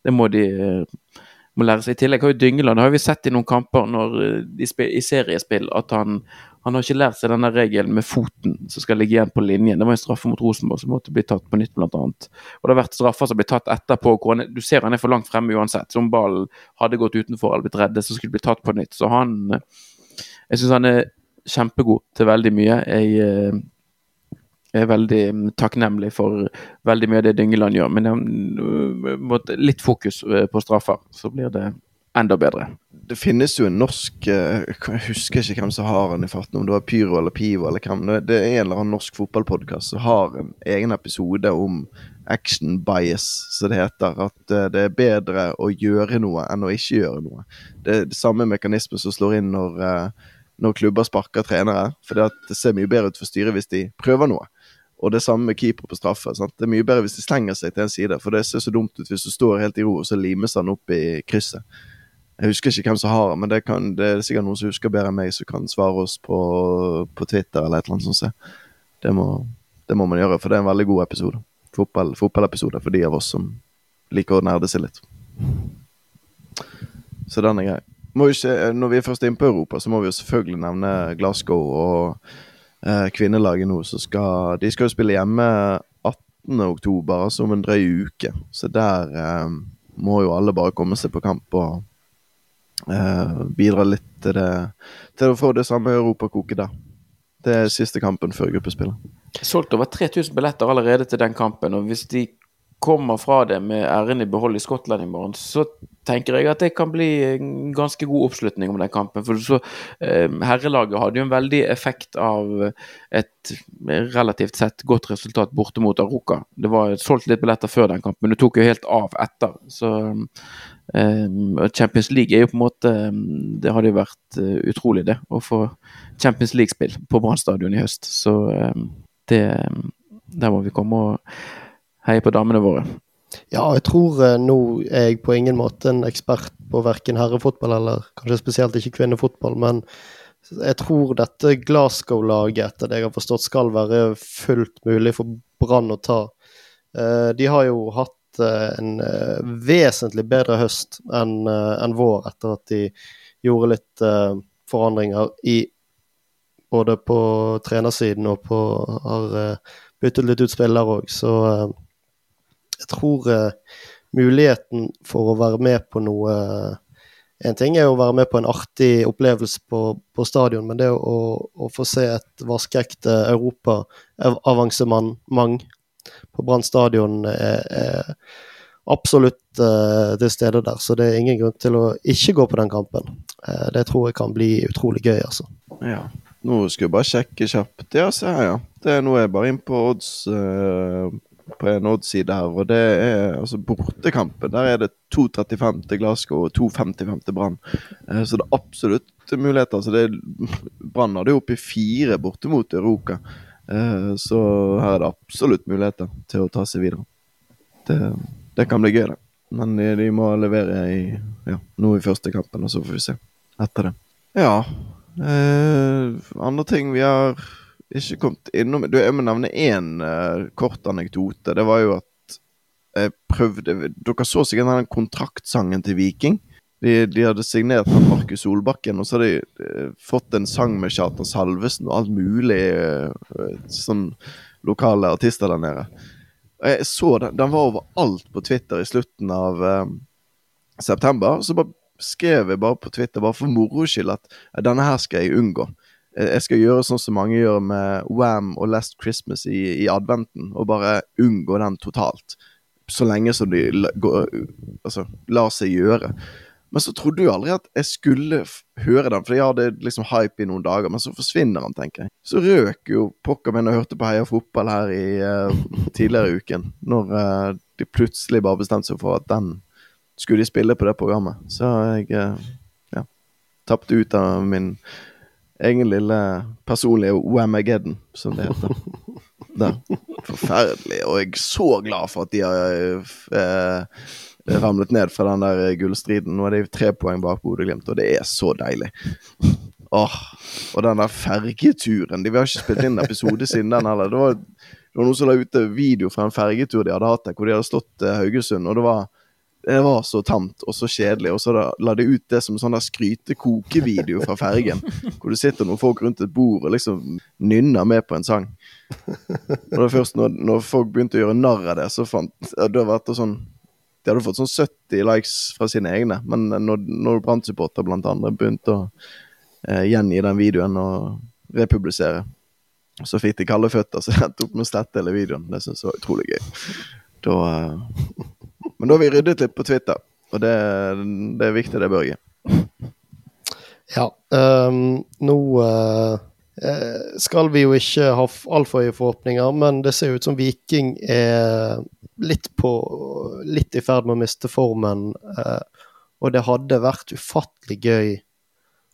Det må de uh, må lære seg. I tillegg har jo Dyngeland har vi sett i noen kamper når, i, eh, i seriespill at han, han har ikke lært seg denne regelen med foten som skal ligge igjen på linjen. Det var en straffe mot Rosenborg som måtte bli tatt på nytt, annet. Og det har vært straffer som blir tatt etterpå. Du ser han er for langt fremme uansett. Så om ballen hadde gått utenfor eller blitt reddet, så skulle det bli tatt på nytt. Så han jeg syns han er kjempegod til veldig mye. Jeg eh, er veldig takknemlig for veldig mye av det Dyngeland gjør. Men jeg litt fokus eh, på straffer, så blir det enda bedre.
Det finnes jo en norsk eh, Jeg husker ikke hvem som har den i farten, om det var Pyro eller Pivo eller hvem. Det er en eller annen norsk fotballpodkast som har en egen episode om action bias, som det heter. At det er bedre å gjøre noe enn å ikke gjøre noe. Det er det samme mekanisme som slår inn når når klubber sparker trenere. For det ser mye bedre ut for styret hvis de prøver noe. Og det samme med keeper på straffe. Sant? Det er mye bedre hvis de slenger seg til en side, for det ser så dumt ut hvis du står helt i ro, og så limes han opp i krysset. Jeg husker ikke hvem som har men det, kan, det, er sikkert noen som husker bedre enn meg, som kan svare oss på, på Twitter eller et eller annet sånt. Det må, det må man gjøre, for det er en veldig god episode. Fotball, fotballepisode for de av oss som liker å nerde seg litt. Så den er grei ikke, når vi er først inne på Europa, så må vi jo selvfølgelig nevne Glasgow og eh, kvinnelaget nå. Så skal, de skal jo spille hjemme 18.10, altså om en drøy uke. Så der eh, må jo alle bare komme seg på kamp og bidra litt til det Til å få det samme europakoket der. Det er siste kampen før gruppespillet.
Solgt over 3000 billetter allerede til den kampen. og Hvis de kommer fra det med æren i behold i Skottland i morgen, så tenker jeg at det kan bli en ganske god oppslutning om den kampen. For så, eh, Herrelaget hadde jo en veldig effekt av et relativt sett godt resultat borte mot Aroka. Det var solgt litt billetter før den kampen, men det tok jo helt av etter. Så eh, Champions League er jo på en måte Det hadde jo vært utrolig, det, å få Champions League-spill på Brann stadion i høst. Så eh, det Der må vi komme og heie på damene våre.
Ja, jeg tror eh, nå er jeg på ingen måte en ekspert på verken herrefotball eller kanskje spesielt ikke kvinnefotball, men jeg tror dette Glasgow-laget, etter det jeg har forstått, skal være fullt mulig for Brann å ta. Eh, de har jo hatt eh, en vesentlig bedre høst enn en vår, etter at de gjorde litt forandringer i både på trenersiden og på har byttet litt ut spillere òg, så jeg tror uh, muligheten for å være med på noe uh, En ting er å være med på en artig opplevelse på, på stadion, men det å, å få se et vaskeekte Europa-avansement på Brann stadion er, er absolutt uh, til stede der. Så det er ingen grunn til å ikke gå på den kampen. Uh, det tror jeg kan bli utrolig gøy, altså.
Ja. Nå skal jeg bare sjekke kjapt. Ja, se her, ja. Det er nå er jeg bare inn på odds uh, på en Odd-side her, og det er altså bortekampen. Der er det 2.35 til Glasgow og 2.55 til Brann. Eh, så det er absolutt muligheter. Altså Brann hadde jo oppi fire borte mot Europa. Eh, så her er det absolutt muligheter til å ta seg videre. Det, det kan bli gøy, det. Men de, de må levere i, ja, nå i første kampen, og så får vi se etter det. Ja. Eh, andre ting vi har ikke kommet innom du, Jeg må nevne én uh, kort anekdote. Det var jo at jeg prøvde Dere så sikkert den kontraktsangen til Viking. De, de hadde signert med Markus Solbakken, og så hadde de uh, fått en sang med Kjartan Salvesen og alt mulig uh, sånn lokale artister der nede. Og jeg så den, den var overalt på Twitter i slutten av eh, september. Så bare skrev jeg bare på Twitter, bare for moro skyld, at eh, denne her skal jeg unngå. Jeg skal gjøre sånn som mange gjør med Wam og Last Christmas i, i adventen, og bare unngå den totalt. Så lenge som de går, altså, lar seg gjøre. Men så trodde jeg aldri at jeg skulle høre den, for jeg hadde liksom hype i noen dager, men så forsvinner den, tenker jeg. Så røk jo pokker min og hørte på Heia Fotball her i uh, tidligere uken, når uh, de plutselig bare bestemte seg for at den skulle de spille på det programmet. Så jeg uh, ja, tapte ut av min egen lille personlige Whamageddon, som det heter. *laughs* Der. Forferdelig. Og jeg er så glad for at de har eh, ramlet ned fra den der gullstriden. Nå er de tre poeng bak Bodø-Glimt, og det er så deilig. Åh, Og den der fergeturen De Vi har ikke spilt inn episode siden den heller. Det var, det var noen som la ut video fra en fergetur de hadde hatt der, hvor de hadde slått eh, Haugesund. og det var det var så tamt og så kjedelig. Og så da, la de ut det som en sånn skryte-koke-video fra fergen. *laughs* Hvor det sitter noen folk rundt et bord og liksom nynner med på en sang. Og det først når, når folk begynte å gjøre narr av det, så fant det vært sånn De hadde fått sånn 70 likes fra sine egne, men når, når Brann-supporter blant andre begynte å eh, gjengi den videoen og republisere, så fikk de kalde føtter, så endte opp med å slette hele videoen. Det syns jeg var utrolig gøy. Da eh, men da har vi ryddet litt på Twitter, og det, det er viktig, det, Børge. *laughs*
Ja. Um, nå eh, skal vi jo ikke ha altfor høye forhåpninger, men det ser ut som Viking er litt på Litt i ferd med å miste formen. Uh, og det hadde vært ufattelig gøy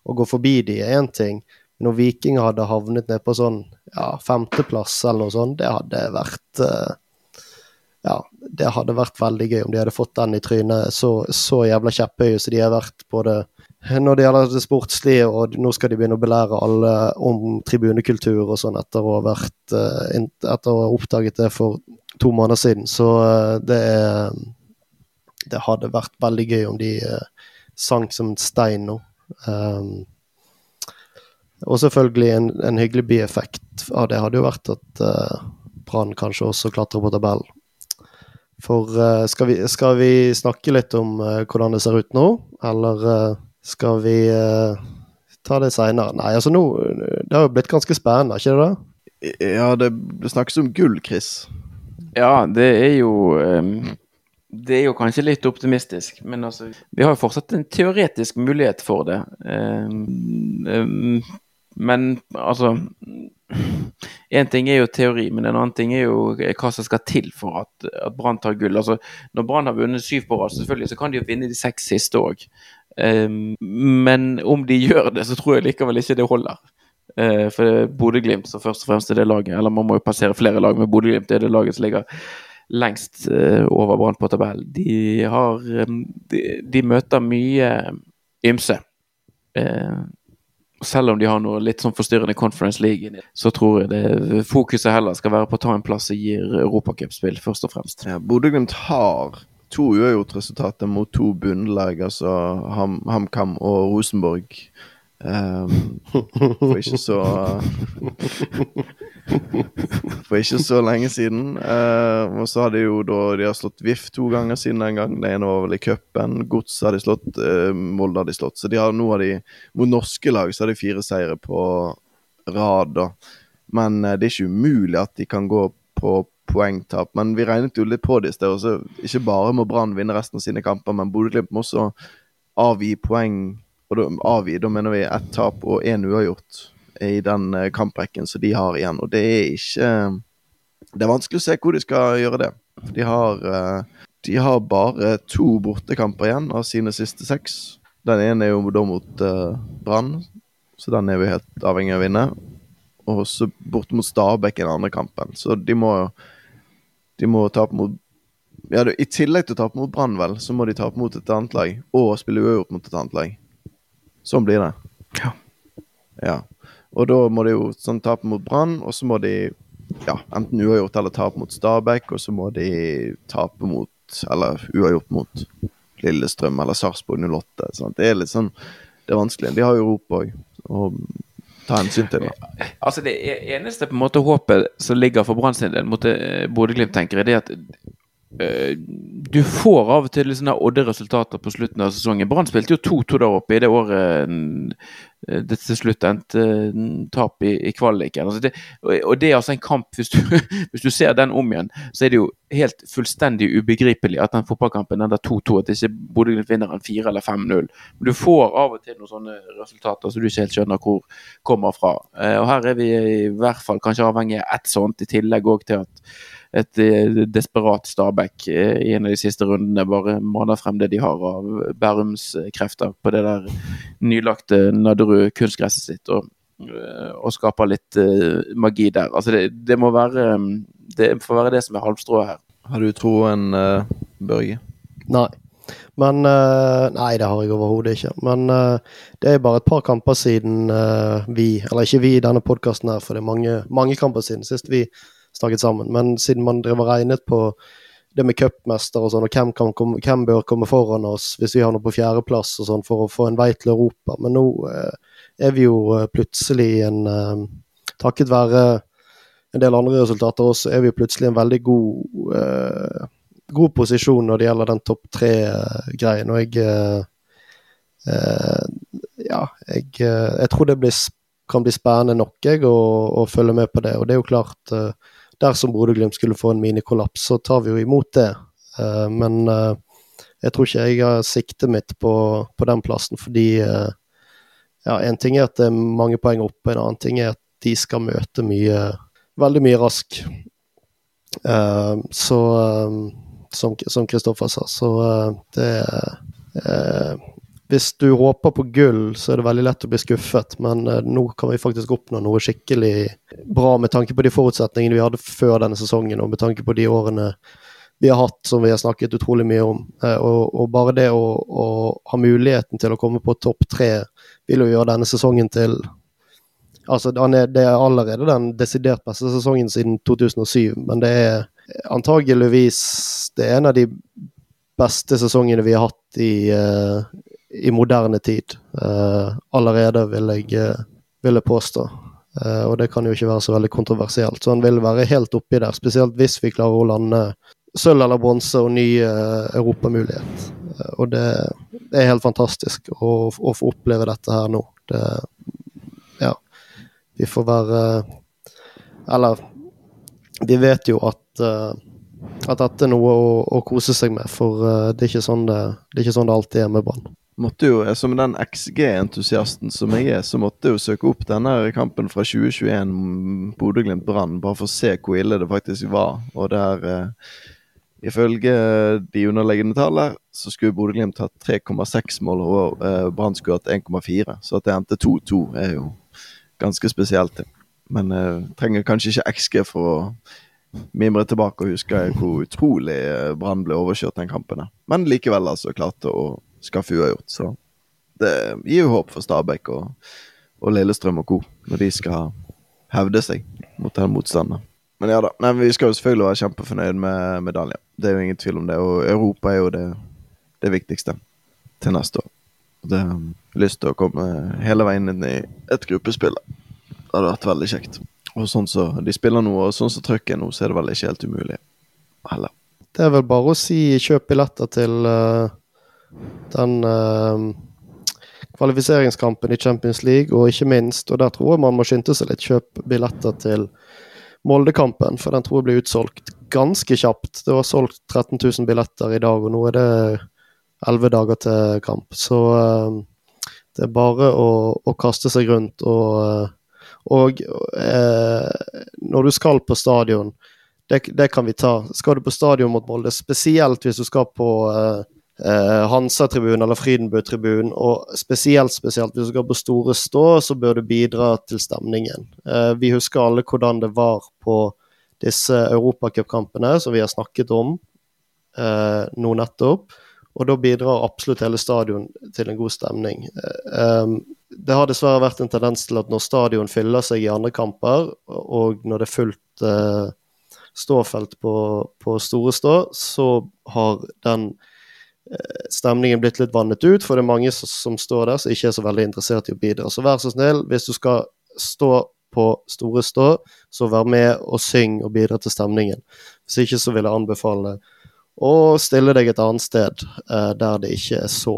å gå forbi de, er én ting. Når Viking hadde havnet ned på sånn ja, femteplass eller noe sånt, det hadde vært eh, ja, det hadde vært veldig gøy om de hadde fått den i trynet. Så, så jævla kjepphøye som de har vært både når det gjelder det sportslige, og nå skal de begynne å belære alle om tribunekultur og sånn etter å ha eh, etter å ha oppdaget det for to måneder siden. Så eh, det er Det hadde vært veldig gøy om de sang sank som en stein nå. Um, og selvfølgelig en, en hyggelig bieffekt av det hadde jo vært at uh, Brann kanskje også klatrer på tabellen. For eh, skal, vi, skal vi snakke litt om eh, hvordan det ser ut nå, eller eh, skal vi ta det seinere? Nei, altså nå Det har jo blitt ganske spennende, ikke det? da?
Ja, det, det snakkes om gull, Chris.
Ja, det er jo um, Det er jo kanskje litt optimistisk, men altså Vi har jo fortsatt en teoretisk mulighet for det. Um, um, men altså Én ting er jo teori, men en annen ting er jo hva som skal til for at, at Brann tar gull. Altså, når Brann har vunnet syv på rad, selvfølgelig, så kan de jo vinne de seks siste òg. men om de gjør det, så tror jeg likevel ikke det holder. Uh, for Bodø-Glimt som først og fremst er det laget, eller man må jo passere flere lag, men Bodø-Glimt er det laget som ligger lengst uh, over Brann på tabellen. De eh, de, de møter mye ymse. Eh, selv om de har noe litt sånn forstyrrende Conference League, så tror jeg det fokuset heller skal være på å ta en plass som gir europacupspill, først og fremst.
Ja, Bodø-Glimt har to uavgjort-resultater mot to bunnlag, altså Ham, HamKam og Rosenborg. Um, for ikke så For ikke så lenge siden. Uh, og så har de jo da De har slått VIF to ganger siden den gang. Det ene var vel i cupen. Gods har de slått, uh, Molde har de slått. Så de har, nå har de Mot norske lag så har de fire seire på rad, da. Men uh, det er ikke umulig at de kan gå på poengtap. Men vi regnet jo litt på det i sted. Ikke bare må Brann vinne resten av sine kamper, men Bodø-Glimt må også avgi poeng. Og da, avgi, da mener vi ett tap og én uavgjort i den eh, kamprekken som de har igjen. Og det er ikke Det er vanskelig å se hvor de skal gjøre det. De har, eh, de har bare to bortekamper igjen av sine siste seks. Den ene er jo da mot uh, Brann, så den er vi helt avhengig av å vinne. og så bort mot Stabæk i den andre kampen. Så de må De må tape mot ja, I tillegg til å tape mot Brann, vel, så må de tape mot et annet lag. Og spille uavgjort mot et annet lag. Sånn blir det.
Ja.
Ja. Og da må de jo sånn tape mot Brann, og så må de ja, enten uavgjort eller tape mot Stabæk, og så må de tape mot Eller uavgjort mot Lillestrøm eller Sarpsborg 08. Sant? Det er litt sånn Det er vanskelig. De har jo Europa òg å ta hensyn til. det.
Altså Det eneste på en måte håpet som ligger for Brann sin del mot eh, Bodø-Glimt, tenker jeg, det er at du får av og til litt sånne odde resultater på slutten av sesongen. Brann spilte jo 2-2 der oppe i det året eh, det til slutt endte eh, tap i, i kvaliken. Altså det, og, det er altså en kamp hvis du, *laughs* hvis du ser den om igjen, så er det jo helt fullstendig ubegripelig at den fotballkampen ender 2-2, at ikke Bodø-Glimt vinner en 4 eller 5-0. Men du får av og til noen sånne resultater som du ikke helt skjønner hvor kommer fra. Eh, og her er vi i hvert fall kanskje avhengig av ett sånt, i tillegg òg til at et eh, desperat Stabæk eh, i en av de siste rundene bare maner frem det de har av Bærumskrefter på det der nylagte Nadderud kunstgresset sitt, og, eh, og skaper litt magi der. Altså det, det må være Det får være det som er halmstrået her.
Har du troen, uh, Børge?
Nei. Men Nei, det har jeg overhodet ikke. Men det er bare et par kamper siden vi Eller ikke vi i denne podkasten her, for det er mange, mange kamper siden sist vi snakket sammen. Men siden man drev regnet på det med cupmester og sånn, og hvem, komme, hvem bør komme foran oss hvis vi har noe på fjerdeplass og sånn, for å få en vei til Europa. Men nå er vi jo plutselig en en Takket være en del andre resultater også, er vi plutselig en veldig god eh, god posisjon når det gjelder den topp tre-greien. Og jeg eh, Ja, jeg, jeg, tror det blir, kan bli spennende nok jeg, å, å, følge med på det. Og det er jo klart, eh, dersom Bodø-Glimt skulle få en minikollaps, så tar vi jo imot det. Eh, men jeg tror ikke jeg har siktet mitt på, på den plassen, fordi ja, en ting er at det er mange poeng oppe, en annen ting er at de skal møte mye Veldig mye rask. så som Kristoffer sa. Så det uh, Hvis du håper på gull, så er det veldig lett å bli skuffet, men uh, nå kan vi faktisk oppnå noe skikkelig bra med tanke på de forutsetningene vi hadde før denne sesongen, og med tanke på de årene vi har hatt, som vi har snakket utrolig mye om. Og, og, bare det å, å, ha muligheten til å komme på topp tre vil jo gjøre denne sesongen til Altså, det er allerede den desidert beste sesongen siden 2007, men det er antageligvis det er en av de beste sesongene vi har hatt i, uh, i moderne tid. Uh, allerede, vil jeg, uh, vil jeg påstå. og det kan jo ikke være så veldig kontroversielt. Så han vil være helt oppi der, spesielt hvis vi klarer å lande sølv eller bronse og ny europamulighet. og det, er helt fantastisk å, å, få oppleve dette her nå. Det, ja. Vi får være Eller vi vet jo at uh, at dette er noe å, å, kose seg med, for uh, det, er sånn det, det, ikke sånn det alltid er med Brann.
Måtte jo, Som den XG-entusiasten som jeg er, så måtte jeg jo søke opp denne kampen fra 2021, Bodø-Glimt-Brann, bare for å se hvor ille det faktisk var. Og der eh, Ifølge de underliggende tallene så skulle Bodø-Glimt hatt 3,6 mål, og eh, Brann skulle hatt 1,4. Så at det endte 2-2 er jo ganske spesielt. Men eh, trenger kanskje ikke XG for å mimre tilbake og huske hvor utrolig eh, Brann ble overkjørt den kampen. Men likevel altså klarte å skaffe uavgjort. Så det gir jo håp for Stabæk og, og Lillestrøm og co. når de skal hevde seg mot den motstanderen. Men ja da, Nei, vi skal jo selvfølgelig være kjempefornøyd med medaljen. Det er jo ingen tvil om det. Og Europa er jo det, det viktigste til neste år. Det har lyst til å komme hele veien inn i et gruppespill. Det hadde vært veldig kjekt. Og sånn så de spiller nå, og sånn som trøkket er nå, så er det vel ikke helt umulig heller.
Det er vel bare å si kjøp billetter til uh, den uh, kvalifiseringskampen i Champions League, og ikke minst, og der tror jeg man må skynde seg litt, kjøp billetter til Moldekampen, for den tror jeg blir utsolgt ganske kjapt. Det var solgt 13 000 billetter i dag, og nå er det 11 dager til kamp. Så uh, det er bare å, å, kaste seg rundt og og eh, når du skal på stadion, det, det, kan vi ta. Skal du på stadion mot Molde, spesielt hvis du skal på eh, eh, Hansa-tribunen eller Frydenbø-tribunen. Og spesielt, spesielt hvis du skal på store stå, så bør du bidra til stemningen. Eh, vi husker alle hvordan det var på disse europacupkampene som vi har snakket om eh, nå nettopp. Og da bidrar absolutt hele stadion til en god stemning. Det har dessverre vært en tendens til at når stadion fyller seg i andre kamper, og når det er fullt ståfelt på, på store stå, så har den stemningen blitt litt vannet ut, for det er mange som, står der som ikke er så veldig interessert i å bidra. Så vær så snill, hvis du skal stå på store stå, så vær med og syng og bidra til stemningen. Hvis ikke så vil jeg anbefale å stille deg et annet sted eh, der det ikke er så.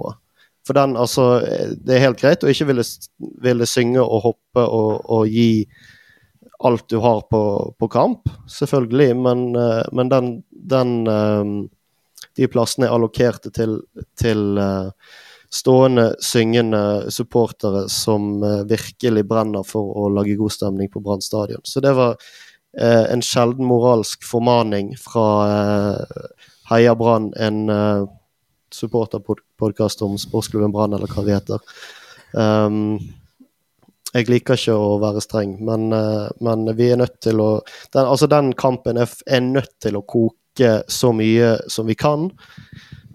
For den, altså Det er helt greit å ikke ville, ville synge og hoppe og, og, gi alt du har på, på kamp, selvfølgelig, men, eh, men den, den eh, De plassene er allokerte til, til eh, stående, syngende supportere som virkelig brenner for å lage god stemning på Brann stadion. Så det var eh, en sjelden moralsk formaning fra eh, Heia Brann, en uh, supporterpodkast om sportsklubben Brann, eller hva det heter. Um, jeg liker ikke å være streng, men, uh, men vi er nødt til å den, Altså, den kampen er, er, nødt til å koke så mye som vi kan.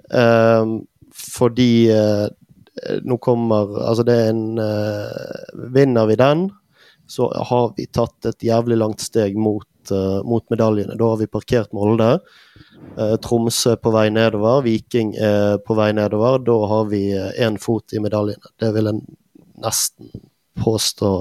Um, fordi uh, nå kommer Altså, det er en uh, Vinner vi den, så har vi tatt et jævlig langt steg mot, uh, mot medaljene. Da har vi parkert Molde. Tromsø på vei nedover, Viking er på vei nedover. Da har vi én fot i medaljene. Det vil jeg nesten påstå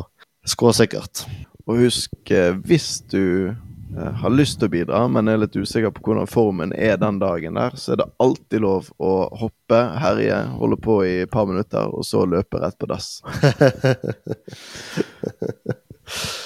skråsikkert.
Og husk, hvis du har lyst til å bidra, men er litt usikker på hvordan formen er den dagen der, så er det alltid lov å hoppe, herje, holde på i et par minutter, og så løpe rett på dass. *laughs*